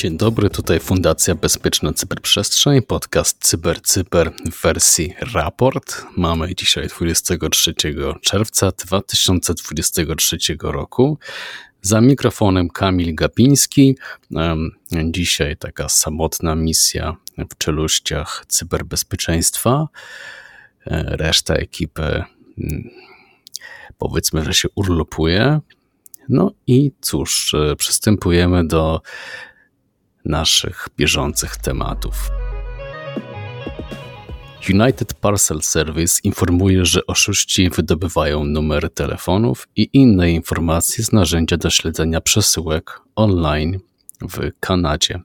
Dzień dobry, tutaj Fundacja Bezpieczna Cyberprzestrzeń, podcast CyberCyber Cyber w wersji raport. Mamy dzisiaj 23 czerwca 2023 roku. Za mikrofonem Kamil Gapiński. Dzisiaj taka samotna misja w czeluściach cyberbezpieczeństwa. E, reszta ekipy mm, powiedzmy, że się urlopuje. No i cóż, e, przystępujemy do naszych bieżących tematów. United Parcel Service informuje, że oszuści wydobywają numery telefonów i inne informacje z narzędzia do śledzenia przesyłek online w Kanadzie.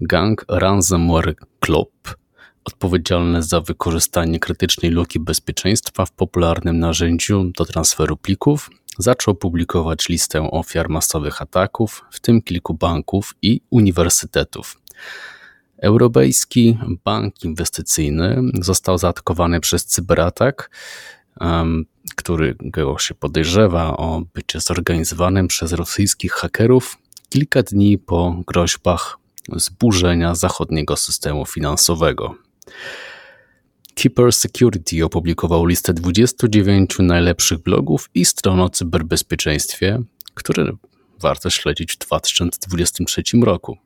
Gang Ransomware Club, odpowiedzialny za wykorzystanie krytycznej luki bezpieczeństwa w popularnym narzędziu do transferu plików, zaczął publikować listę ofiar masowych ataków, w tym kilku banków i uniwersytetów. Europejski Bank Inwestycyjny został zaatakowany przez cyberatak, którego się podejrzewa o bycie zorganizowanym przez rosyjskich hakerów kilka dni po groźbach zburzenia zachodniego systemu finansowego. Keeper Security opublikował listę 29 najlepszych blogów i stron o cyberbezpieczeństwie, które warto śledzić w 2023 roku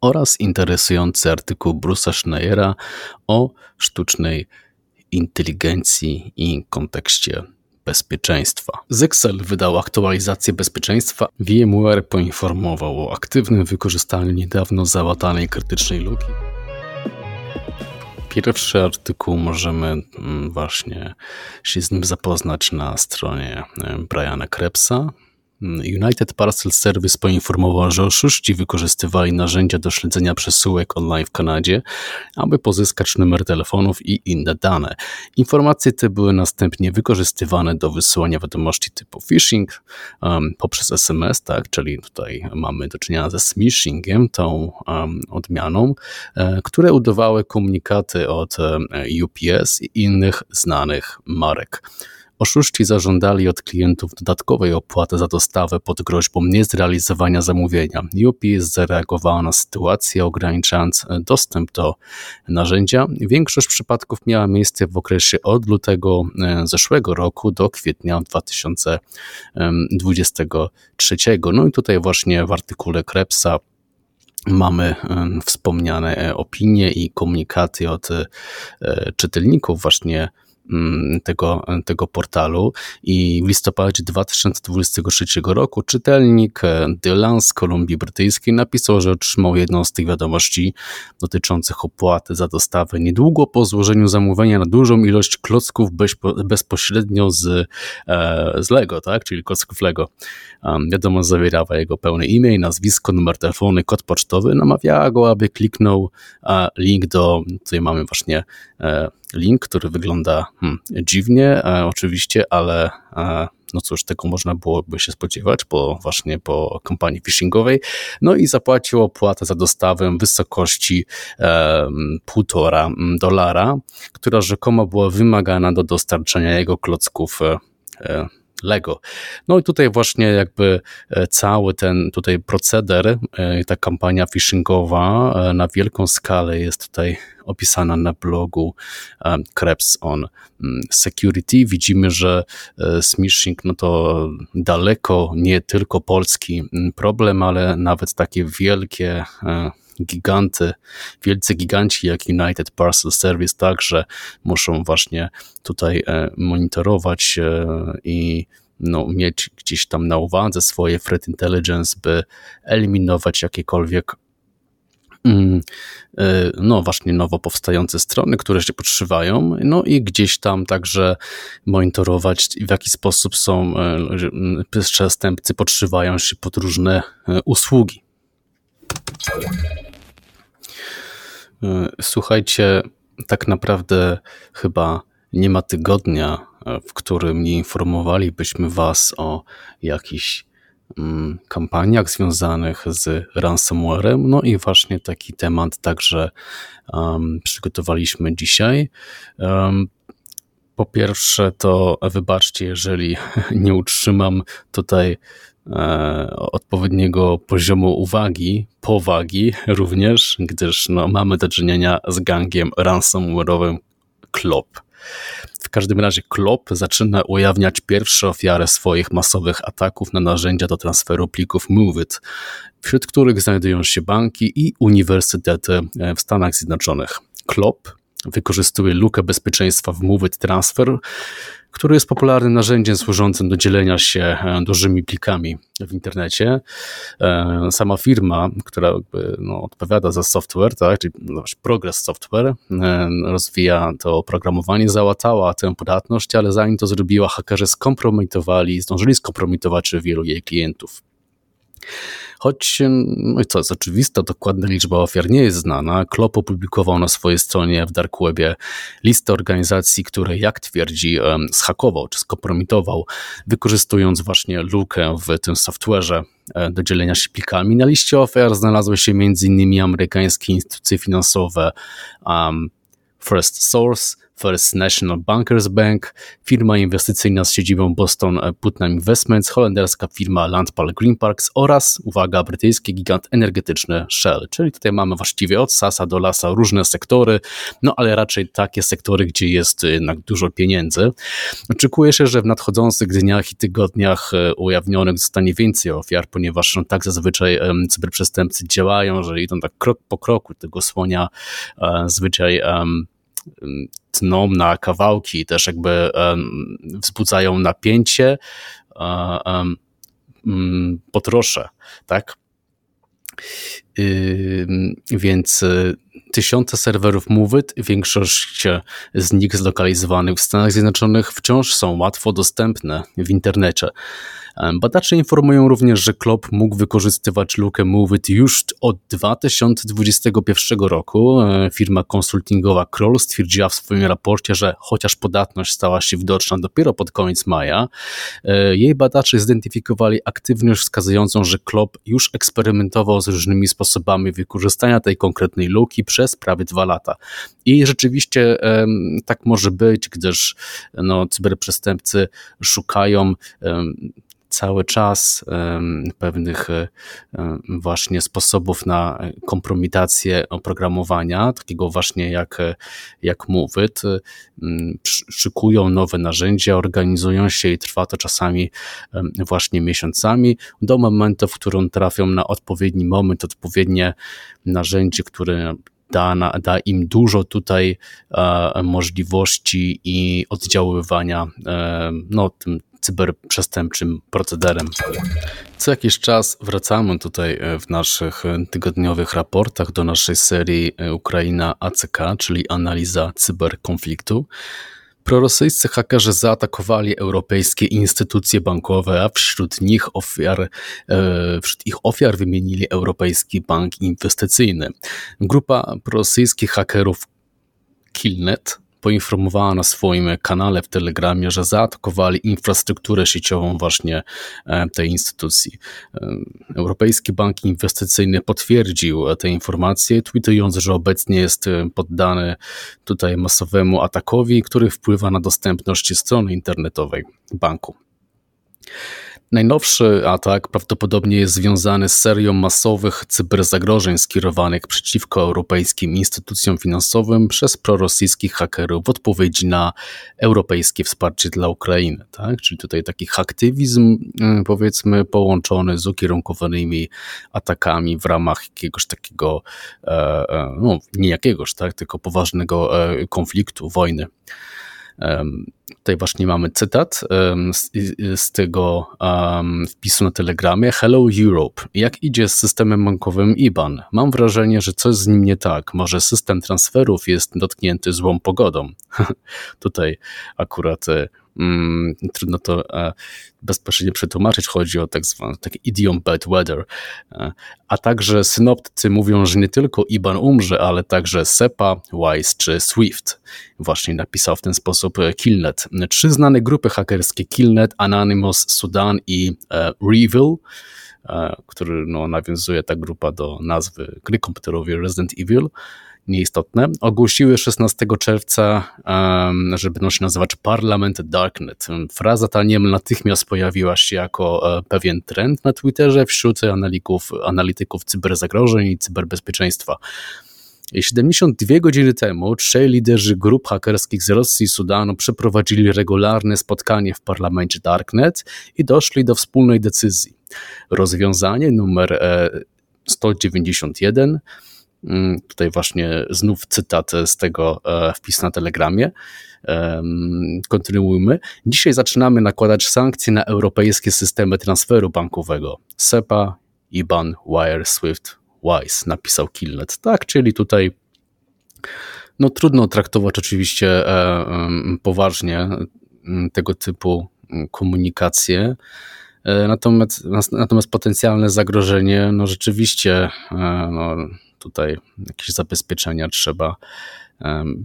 oraz interesujący artykuł Bruce'a Schneiera o sztucznej inteligencji i kontekście bezpieczeństwa. Zyxel wydał aktualizację bezpieczeństwa. VMware poinformował o aktywnym wykorzystaniu niedawno załatanej krytycznej luki. Pierwszy artykuł możemy mm, właśnie się z nim zapoznać na stronie Briana Krebsa. United Parcel Service poinformował, że oszuści wykorzystywali narzędzia do śledzenia przesyłek online w Kanadzie, aby pozyskać numer telefonów i inne dane. Informacje te były następnie wykorzystywane do wysyłania wiadomości typu phishing um, poprzez SMS, tak, czyli tutaj mamy do czynienia ze smishingiem, tą um, odmianą, e, które udawały komunikaty od e, UPS i innych znanych marek. Oszuści zażądali od klientów dodatkowej opłaty za dostawę pod groźbą niezrealizowania zamówienia. UPS zareagowała na sytuację, ograniczając dostęp do narzędzia. Większość przypadków miała miejsce w okresie od lutego e, zeszłego roku do kwietnia 2023. No i tutaj właśnie w artykule Krebsa mamy e, wspomniane e, opinie i komunikaty od czytelników właśnie tego, tego portalu i w listopadzie 2023 roku czytelnik e, Dylan z Kolumbii Brytyjskiej napisał, że otrzymał jedną z tych wiadomości dotyczących opłaty za dostawę niedługo po złożeniu zamówienia na dużą ilość klocków bezpośrednio z, e, z Lego, tak? czyli klocków Lego. Wiadomość zawierała jego pełne imię, nazwisko, numer telefonu, kod pocztowy. Namawiała go, aby kliknął link do, tutaj mamy właśnie e, link, który wygląda hmm, dziwnie, e, oczywiście, ale e, no cóż, tego można byłoby się spodziewać, bo właśnie po kampanii phishingowej. No i zapłacił opłatę za dostawę w wysokości e, półtora dolara, która rzekomo była wymagana do dostarczenia jego klocków e, e Lego. No i tutaj właśnie jakby e, cały ten tutaj proceder, e, ta kampania phishingowa e, na wielką skalę jest tutaj opisana na blogu Krebs on mm, Security. Widzimy, że smishing no to daleko nie tylko polski mm, problem, ale nawet takie wielkie giganty, wielcy giganci jak United Parcel Service także muszą właśnie tutaj e, monitorować e, i no, mieć gdzieś tam na uwadze swoje threat intelligence, by eliminować jakiekolwiek mm, e, no właśnie nowo powstające strony, które się podszywają, no i gdzieś tam także monitorować w jaki sposób są przestępcy podszywają się pod różne usługi. E, słuchajcie, tak naprawdę chyba nie ma tygodnia, e, w którym nie informowalibyśmy Was o jakichś mm, kampaniach związanych z ransomwarem. No i właśnie taki temat także um, przygotowaliśmy dzisiaj. Um, po pierwsze, to wybaczcie, jeżeli nie utrzymam tutaj odpowiedniego poziomu uwagi, powagi również, gdyż no, mamy do czynienia z gangiem ransomware'owym Klop. W każdym razie Klop zaczyna ujawniać pierwsze ofiary swoich masowych ataków na narzędzia do transferu plików MoveIt, wśród których znajdują się banki i uniwersytety w Stanach Zjednoczonych. Klop wykorzystuje lukę bezpieczeństwa w MoveIt Transfer, który jest popularnym narzędziem służącym do dzielenia się e, dużymi plikami w internecie. E, sama firma, która no, odpowiada za software, tak, czyli no, Progress Software, e, rozwija to oprogramowanie, załatała tę podatność, ale zanim to zrobiła, hakerzy skompromitowali, zdążyli skompromitować wielu jej klientów. Choć, no co jest oczywiste, dokładna liczba ofiar nie jest znana, Klop opublikował na swojej stronie w Dark Webie listę organizacji, które, jak twierdzi, schakował czy skompromitował, wykorzystując właśnie lukę w tym software'ze e, do dzielenia się plikami. Na liście ofiar znalazły się m.in. amerykańskie instytucje finansowe um, First Source, First National Bankers Bank, firma inwestycyjna z siedzibą Boston Putnam Investments, holenderska firma Landpal Green Parks oraz, uwaga, brytyjski gigant energetyczny Shell. Czyli tutaj mamy właściwie od Sasa do Lasa różne sektory, no ale raczej takie sektory, gdzie jest jednak dużo pieniędzy. Oczekuje się, że w nadchodzących dniach i tygodniach e, ujawnionych zostanie więcej ofiar, ponieważ no, tak zazwyczaj cyberprzestępcy działają, że idą tak krok po kroku tego słonia, um, zwyczaj um, tną na kawałki, też jakby wzbudzają napięcie, mm, potroszę, tak? Więc y, tysiące serwerów MoveIt, większość z nich zlokalizowanych w Stanach Zjednoczonych wciąż są łatwo dostępne w internecie. Badacze informują również, że Klop mógł wykorzystywać lukę MoveIt już od 2021 roku. E, firma konsultingowa Kroll stwierdziła w swoim raporcie, że chociaż podatność stała się widoczna dopiero pod koniec maja, e, jej badacze zidentyfikowali aktywność wskazującą, że Klop już eksperymentował z różnymi sposobami wykorzystania tej konkretnej luki przez prawie dwa lata. I rzeczywiście tak może być, gdyż no, cyberprzestępcy szukają cały czas pewnych e, właśnie sposobów na kompromitację oprogramowania, takiego właśnie jak, jak MoveIt. Szykują nowe narzędzia, organizują się i trwa to czasami właśnie miesiącami, do momentu, w którym trafią na odpowiedni moment, odpowiednie narzędzie, które da, da im dużo tutaj e, możliwości i oddziaływania e, no, tym cyberprzestępczym procederem. Co jakiś czas wracamy tutaj e, w naszych tygodniowych raportach do naszej serii e, Ukraina ACK, czyli analiza cyberkonfliktu. Prorosyjscy hakerzy zaatakowali europejskie instytucje bankowe, a wśród nich ofiar, e, wśród ich ofiar wymienili Europejski Bank Inwestycyjny. Grupa prorosyjskich hakerów Killnet poinformowała na swoim kanale w Telegramie, że zaatakowali infrastrukturę sieciową właśnie e, tej instytucji. E, Europejski Bank Inwestycyjny potwierdził te informacje, tweetując, że obecnie jest e, poddany tutaj masowemu atakowi, który wpływa na dostępność strony internetowej banku. Najnowszy atak prawdopodobnie jest związany z serią masowych cyberzagrożeń skierowanych przeciwko europejskim instytucjom finansowym przez prorosyjskich hakerów w odpowiedzi na europejskie wsparcie dla Ukrainy. Tak? Czyli tutaj taki aktywizm, y, powiedzmy, połączony z ukierunkowanymi atakami w ramach jakiegoś takiego, e, e, no nie jakiegoś, tak, tylko poważnego e, konfliktu, wojny. Tutaj właśnie mamy cytat z, z tego um, wpisu na Telegramie. Hello Europe. Jak idzie z systemem bankowym IBAN? Mam wrażenie, że coś z nim nie tak. Może system transferów jest dotknięty złą pogodą. Tutaj akurat e, trudno to e, bezpośrednio przetłumaczyć, chodzi o tak zwany taki idiom bad weather, e, a także synoptycy mówią, że nie tylko IBAN umrze, ale także SEPA, WISE czy SWIFT. Właśnie napisał w ten sposób Killnet. Trzy znane grupy hakerskie Killnet, Anonymous, Sudan i e, Revil który no, nawiązuje ta grupa do nazwy gry komputerowej Resident Evil, nieistotne, ogłosiły 16 czerwca, że będą się nazywać Parlament Darknet. Fraza ta niemal natychmiast pojawiła się jako e, pewien trend na Twitterze wśród analityków, analityków cyberzagrożeń i cyberbezpieczeństwa. 72 godziny temu trzej liderzy grup hakerskich z Rosji i Sudanu przeprowadzili regularne spotkanie w parlamencie Darknet i doszli do wspólnej decyzji. Rozwiązanie numer 191 e, tutaj właśnie znów cytat z tego e, wpis na Telegramie. Kontynuujmy. Dzisiaj zaczynamy nakładać sankcje na europejskie systemy transferu bankowego. SEPA, IBAN, Wire, SWIFT, WISE, napisał Killnet. Tak, czyli tutaj no trudno traktować oczywiście e, poważnie tego typu komunikacje. E, natomiast, natomiast potencjalne zagrożenie, no rzeczywiście no, tutaj jakieś zabezpieczenia trzeba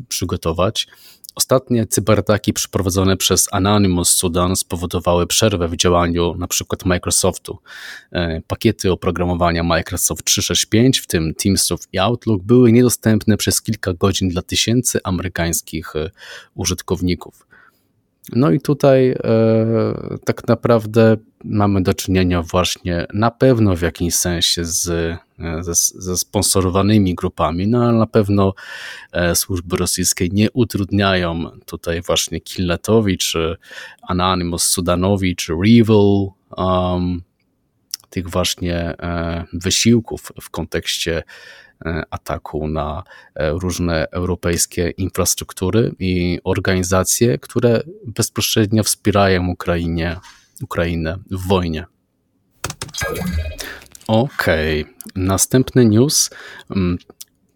przygotować. Ostatnie cyberataki przeprowadzone przez Anonymous Sudan spowodowały przerwę w działaniu np. Microsoftu. E, pakiety oprogramowania Microsoft 365, w tym Teamsów i Outlook, były niedostępne przez kilka godzin dla tysięcy amerykańskich e, użytkowników. No i tutaj e, tak naprawdę mamy do czynienia właśnie na pewno w jakimś sensie z, e, ze, ze sponsorowanymi grupami, no ale na pewno e, służby rosyjskie nie utrudniają tutaj właśnie Killnetowi, czy Anonymous Sudanowi, czy Revil um, tych właśnie e, wysiłków w kontekście ataku na e, różne europejskie infrastruktury i organizacje, które bezpośrednio wspierają Ukrainie, Ukrainę w wojnie. Okej, okay. następny news. Mm,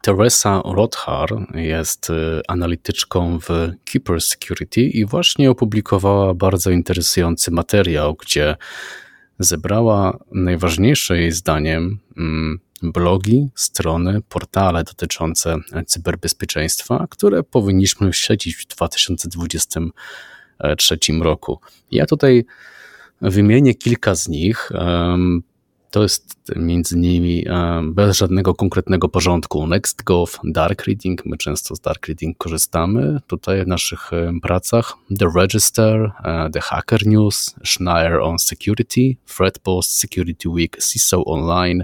Teresa Rothar jest e, analityczką w Keeper Security i właśnie opublikowała bardzo interesujący materiał, gdzie zebrała najważniejsze jej zdaniem mm, blogi, strony, portale dotyczące cyberbezpieczeństwa, które powinniśmy śledzić w 2023 roku. Ja tutaj wymienię kilka z nich. To jest między innymi bez żadnego konkretnego porządku NextGov, Dark Reading. My często z Dark Reading korzystamy tutaj w naszych pracach. The Register, e, The Hacker News, Schneier on Security, Threatpost, Security Week, CISO Online,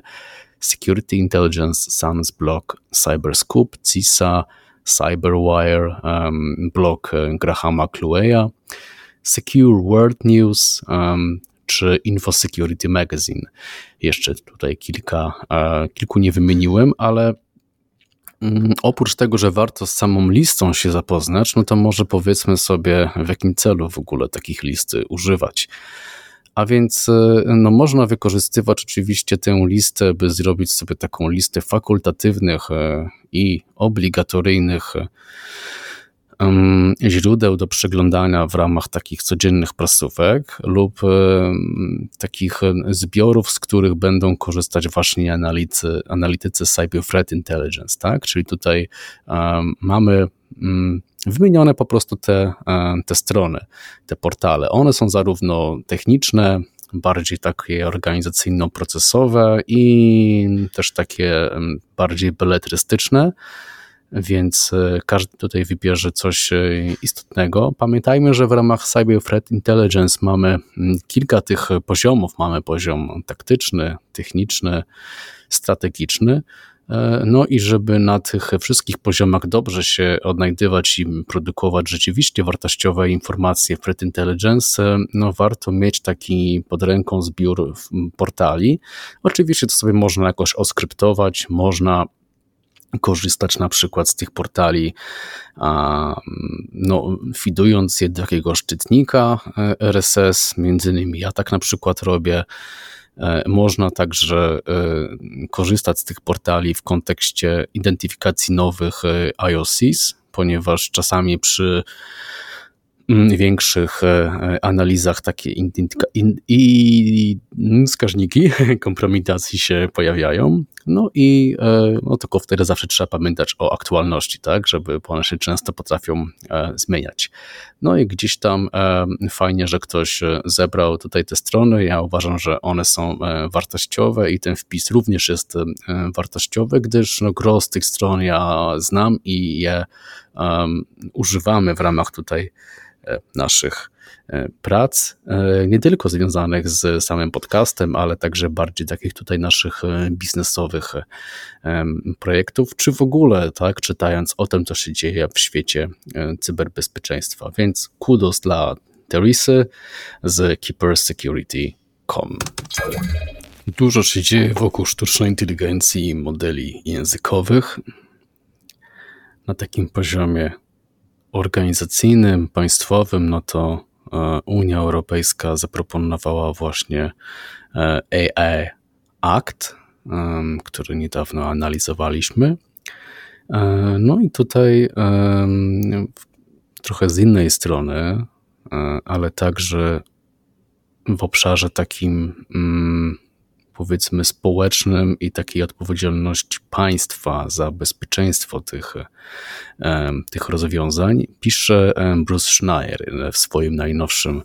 Security Intelligence, SANS-Block, Cyberscoop, CISA, Cyberwire, um, blog Grahama Clueya, Secure World News um, czy InfoSecurity Magazine. Jeszcze tutaj kilka, e, kilku nie wymieniłem, ale mm, oprócz tego, że warto z samą listą się zapoznać, no to może powiedzmy sobie, w jakim celu w ogóle takich listy używać. A więc e, no, można wykorzystywać oczywiście tę listę, by zrobić sobie taką listę fakultatywnych e, i obligatoryjnych źródeł do przeglądania w ramach takich codziennych prasówek lub e, takich zbiorów, z których będą korzystać właśnie analitycy, analitycy Cyber Threat Intelligence, tak? Czyli tutaj mamy mm, wymienione po prostu te, e, te strony, te portale. One są zarówno techniczne, bardziej takie organizacyjno-procesowe i też takie bardziej beletrystyczne, więc e, każdy tutaj wybierze coś e, istotnego. Pamiętajmy, że w ramach Cyber Threat Intelligence mamy kilka tych poziomów. Mamy poziom taktyczny, techniczny, strategiczny. E, no i żeby na tych wszystkich poziomach dobrze się odnajdywać i produkować rzeczywiście wartościowe informacje w Threat Intelligence, no warto mieć taki pod ręką zbiór portali. Oczywiście to sobie można jakoś oskryptować, można korzystać na przykład z tych portali, no, fidując je do jakiegoś czytnika e, RSS, między innymi ja tak na przykład robię, E, można także e, korzystać z tych portali w kontekście identyfikacji nowych e, IOCs, ponieważ czasami przy większych analizach takie in, in, i wskaźniki kompromitacji się pojawiają. No i no tylko wtedy zawsze trzeba pamiętać o aktualności, tak, żeby one się często potrafią zmieniać. No i gdzieś tam fajnie, że ktoś zebrał tutaj te strony. Ja uważam, że one są wartościowe i ten wpis również jest wartościowy, gdyż no, gros tych stron ja znam i je um, używamy w ramach tutaj e, naszych e, prac, e, nie tylko związanych z samym podcastem, ale także bardziej takich tutaj naszych biznesowych projektów, czy w ogóle, tak, czytając o tym, co się dzieje w świecie cyberbezpieczeństwa. Więc kudos dla Teresy z keepersecurity.com. Dużo się dzieje wokół sztucznej inteligencji i modeli językowych na takim poziomie organizacyjnym, państwowym, no to e, Unia Europejska zaproponowała właśnie e, AI Act, który niedawno analizowaliśmy. E, no i tutaj trochę z innej strony, ale także w obszarze takim mm, powiedzmy społecznym i takiej odpowiedzialności państwa za bezpieczeństwo tych, tych rozwiązań, pisze Bruce Schneier w swoim najnowszym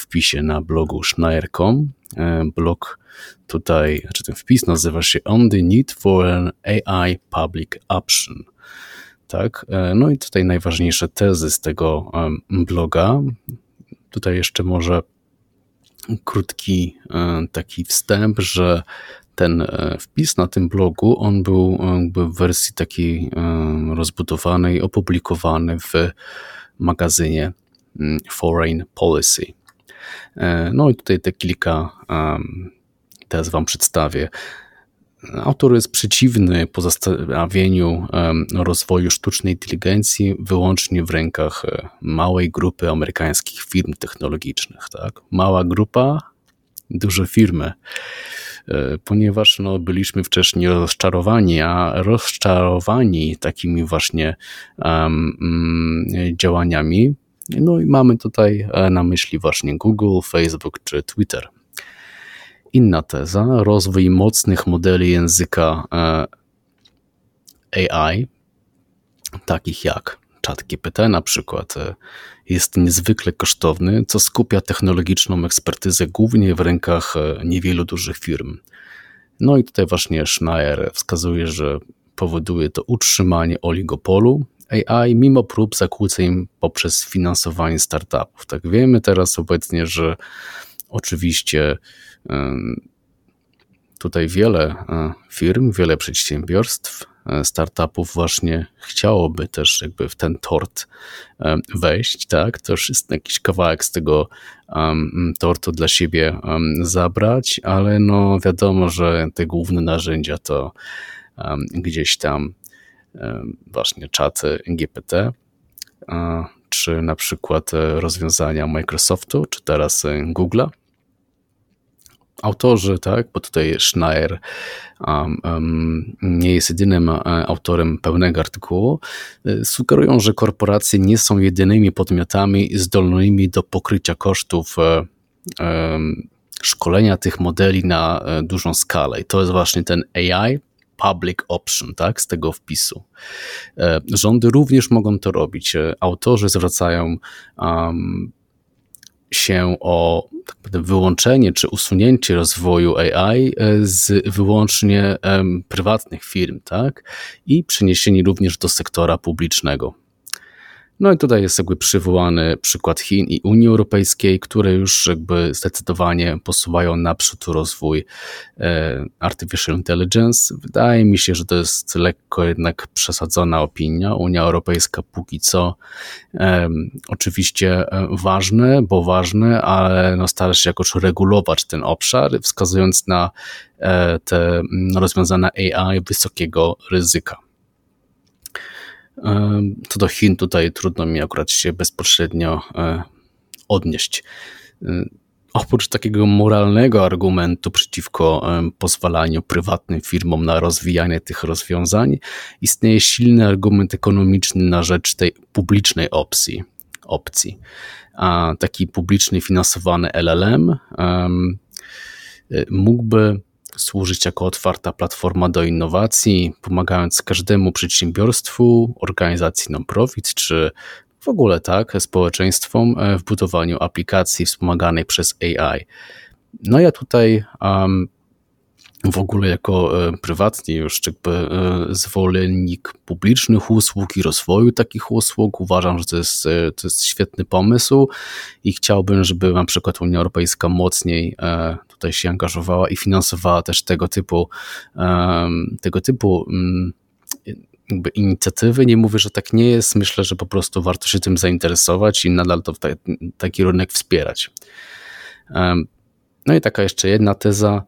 wpisie na blogu schneier.com. Blog tutaj, znaczy ten wpis nazywa się On the Need for an AI Public Option. Tak, e, no i tutaj najważniejsze tezy z tego bloga. Tutaj jeszcze może krótki e, taki wstęp, że ten e, wpis na tym blogu, on był jakby w wersji takiej e, rozbudowanej, opublikowany w magazynie mm, Foreign Policy. No i tutaj te kilka tez Wam przedstawię. Autor jest przeciwny pozostawieniu rozwoju sztucznej inteligencji wyłącznie w rękach e, małej grupy amerykańskich firm technologicznych. Tak? Mała grupa, duże firmy e, ponieważ no, byliśmy wcześniej rozczarowani, a rozczarowani takimi właśnie um, działaniami. No i mamy tutaj e, na myśli właśnie Google, Facebook czy Twitter. Inna teza, rozwój mocnych modeli języka e, AI, takich jak ChatGPT na przykład, e, jest niezwykle kosztowny, co skupia technologiczną ekspertyzę głównie w rękach e, niewielu dużych firm. No i tutaj właśnie Schneier wskazuje, że powoduje to utrzymanie oligopolu AI mimo prób zakłóceń poprzez finansowanie startupów. Tak wiemy teraz obecnie, że oczywiście Tutaj wiele e, firm, wiele przedsiębiorstw, e, startupów właśnie chciałoby też jakby w ten tort e, wejść, tak? Już jest jakiś kawałek z tego tortu dla siebie zabrać, ale no wiadomo, że te główne narzędzia to gdzieś tam właśnie czaty GPT, czy na przykład rozwiązania Microsoftu, czy teraz Google'a autorzy, tak, bo tutaj Schneier um, um, nie jest jedynym e, autorem pełnego artykułu, e, sugerują, że korporacje nie są jedynymi podmiotami zdolnymi do pokrycia kosztów um, szkolenia tych modeli na dużą skalę. I to jest właśnie ten AI public option, tak, z tego wpisu. Rządy również mogą to robić. Autorzy zwracają um, się o tak wyłączenie czy usunięcie rozwoju AI e, z wyłącznie prywatnych firm, tak? I przeniesienie również do sektora publicznego. No i tutaj jest jakby przywołany przykład Chin i Unii Europejskiej, które już jakby zdecydowanie posuwają naprzód rozwój e, artificial intelligence. Wydaje mi się, że to jest lekko jednak przesadzona opinia. Unia Europejska póki co oczywiście e, ważne, bo ważne, ale no stara się jakoś regulować ten obszar, wskazując na e, te rozwiązania AI wysokiego ryzyka. Co do Chin, tutaj trudno mi akurat się bezpośrednio e, odnieść. E, oprócz takiego moralnego argumentu przeciwko e, pozwalaniu prywatnym firmom na rozwijanie tych rozwiązań, istnieje silny argument ekonomiczny na rzecz tej publicznej opcji. opcji. A taki publicznie finansowany LLM mógłby służyć jako otwarta platforma do innowacji, pomagając każdemu przedsiębiorstwu, organizacji non-profit czy w ogóle tak, społeczeństwom e, w budowaniu aplikacji wspomaganej przez AI. No ja tutaj um, w ogóle jako e, prywatnie już jakby e, zwolennik publicznych usług i rozwoju takich usług uważam, że to jest, e, to jest świetny pomysł i chciałbym, żeby na przykład Unia Europejska mocniej tutaj się angażowała i finansowała też tego typu tego typu mm, jakby inicjatywy. Nie mówię, że tak nie jest. Myślę, że po prostu warto się tym zainteresować i nadal to taki rynek wspierać. No i taka jeszcze jedna teza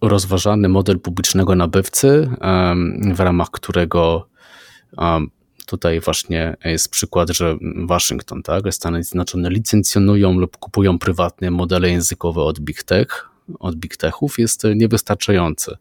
rozważany model publicznego nabywcy, w ramach którego tutaj właśnie jest przykład, że Waszyngton, tak, Stany Zjednoczone licencjonują lub kupują prywatne modele językowe od Big Tech, od Big Techów jest niewystarczający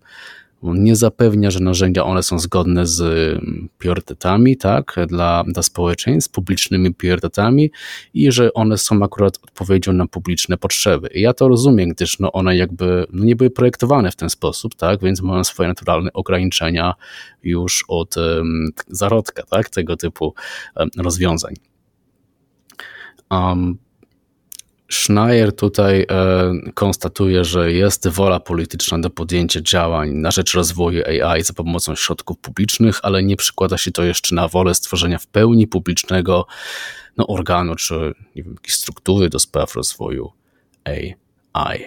nie zapewnia, że narzędzia one są zgodne z mm, priorytetami, tak, dla, dla społeczeństw, publicznymi priorytetami i że one są akurat odpowiedzią na publiczne potrzeby. I ja to rozumiem, gdyż no one jakby no nie były projektowane w ten sposób, tak, więc mają swoje naturalne ograniczenia już od um, zarodka, tak, tego typu um, rozwiązań. Um, Schneier tutaj e, konstatuje, że jest wola polityczna do podjęcia działań na rzecz rozwoju AI za pomocą środków publicznych, ale nie przykłada się to jeszcze na wolę stworzenia w pełni publicznego no, organu czy nie wiem, jakiejś struktury do spraw rozwoju AI.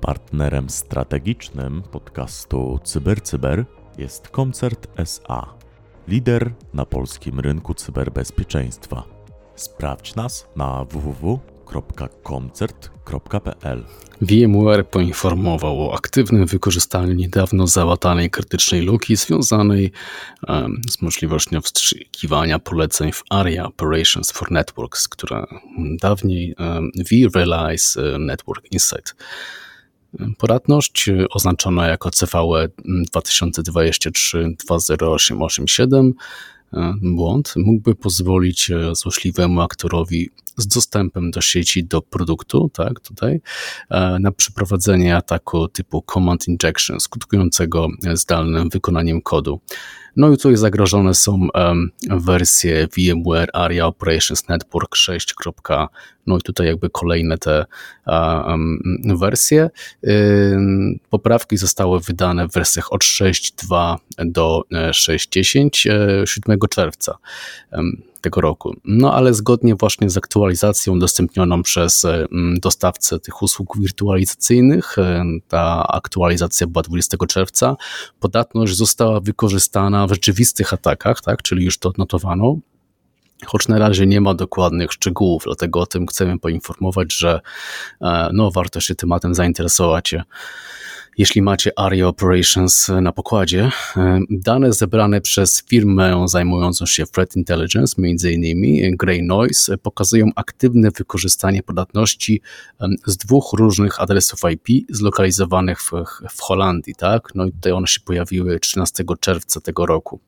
Partnerem strategicznym podcastu CyberCyber Cyber jest Koncert SA lider na polskim rynku cyberbezpieczeństwa. Sprawdź nas na www.koncert.pl. VMware poinformował o aktywnym wykorzystaniu niedawno załatanej krytycznej luki związanej um, z możliwością wstrzykiwania poleceń w ARIA Operations for Networks, która dawniej um, vRealize Network Insight Poradność oznaczona jako CVE 2023-20887 e, błąd mógłby pozwolić e, złośliwemu aktorowi z dostępem do sieci, do produktu, tak, tutaj, e, na przeprowadzenie ataku typu command injection, skutkującego zdalnym wykonaniem kodu. No i tutaj zagrożone są wersje VMware ARIA Operations Network 6. No i tutaj jakby kolejne te wersje. poprawki zostały wydane w wersjach od 6.2 do 6.10 e, 7 e, czerwca tego roku. No ale zgodnie właśnie z aktualizacją udostępnioną przez e, dostawcę tych usług wirtualizacyjnych, e, ta aktualizacja była 20 czerwca, podatność została wykorzystana w rzeczywistych atakach, tak, czyli już to odnotowano, choć na razie nie ma dokładnych szczegółów, dlatego o tym chcemy poinformować, że e, no, warto się tematem zainteresować jeśli macie ARIA Operations na pokładzie. E, dane zebrane przez firmę zajmującą się threat intelligence, m.in. Grey Noise, pokazują aktywne wykorzystanie podatności z dwóch różnych adresów IP zlokalizowanych w, w Holandii. Tak? No i tutaj one się pojawiły 13 czerwca tego roku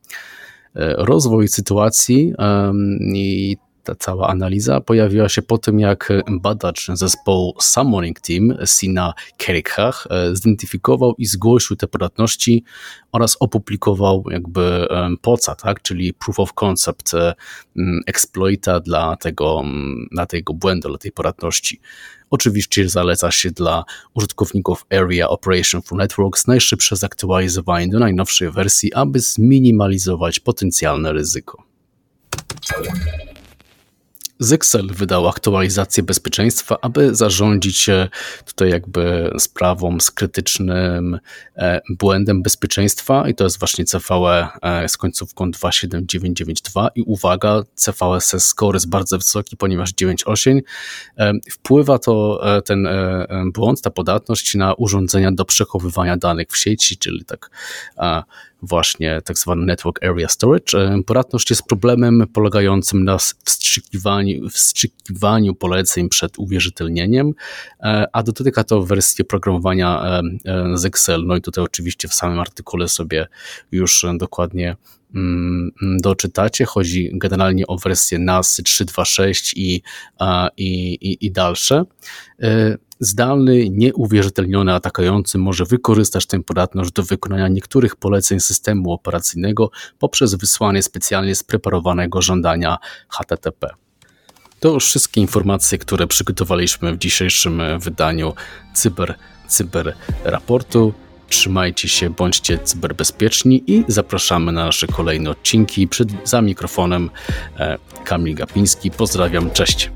e, rozwój sytuacji i ta cała analiza pojawiła się po tym, jak badacz zespołu Summoning Team, Sina Kerikhach, e, zidentyfikował i zgłosił te podatności oraz opublikował jakby POCA, tak, czyli Proof of Concept e, exploita dla tego, dla tego błędu, dla tej podatności. Oczywiście zaleca się dla użytkowników Area Operation for Networks najszybsze zaktualizowanie do najnowszej wersji, aby zminimalizować potencjalne ryzyko. Zyxel wydał aktualizację bezpieczeństwa, aby zarządzić tutaj jakby sprawą z krytycznym e, błędem bezpieczeństwa. I to jest właśnie CVE e, z końcówką 27992 i uwaga, CVSS score jest bardzo wysoki, ponieważ 9.8 e, wpływa to ten błąd, ta podatność na urządzenia do przechowywania danych w sieci, czyli tak właśnie tak zwany Network Area Storage. Podatność jest problemem polegającym na wstrzykiwaniu, wstrzykiwaniu poleceń przed uwierzytelnieniem, a dotyka to wersji programowania z Excel. No i tutaj oczywiście w samym artykule sobie już dokładnie doczytacie. Chodzi generalnie o wersję NAS 3.2.6 i, i, i, i dalsze. E, zdalny, nieuwierzytelniony atakujący może wykorzystać tę podatność do wykonania niektórych poleceń systemu operacyjnego poprzez wysłanie specjalnie spreparowanego żądania HTTP. To już wszystkie informacje, które przygotowaliśmy w dzisiejszym wydaniu Cyber, Cyber Raportu. Trzymajcie się, bądźcie cyberbezpieczni i zapraszamy na nasze kolejne odcinki. Przed, za mikrofonem e, Kamil Gapiński. Pozdrawiam, cześć.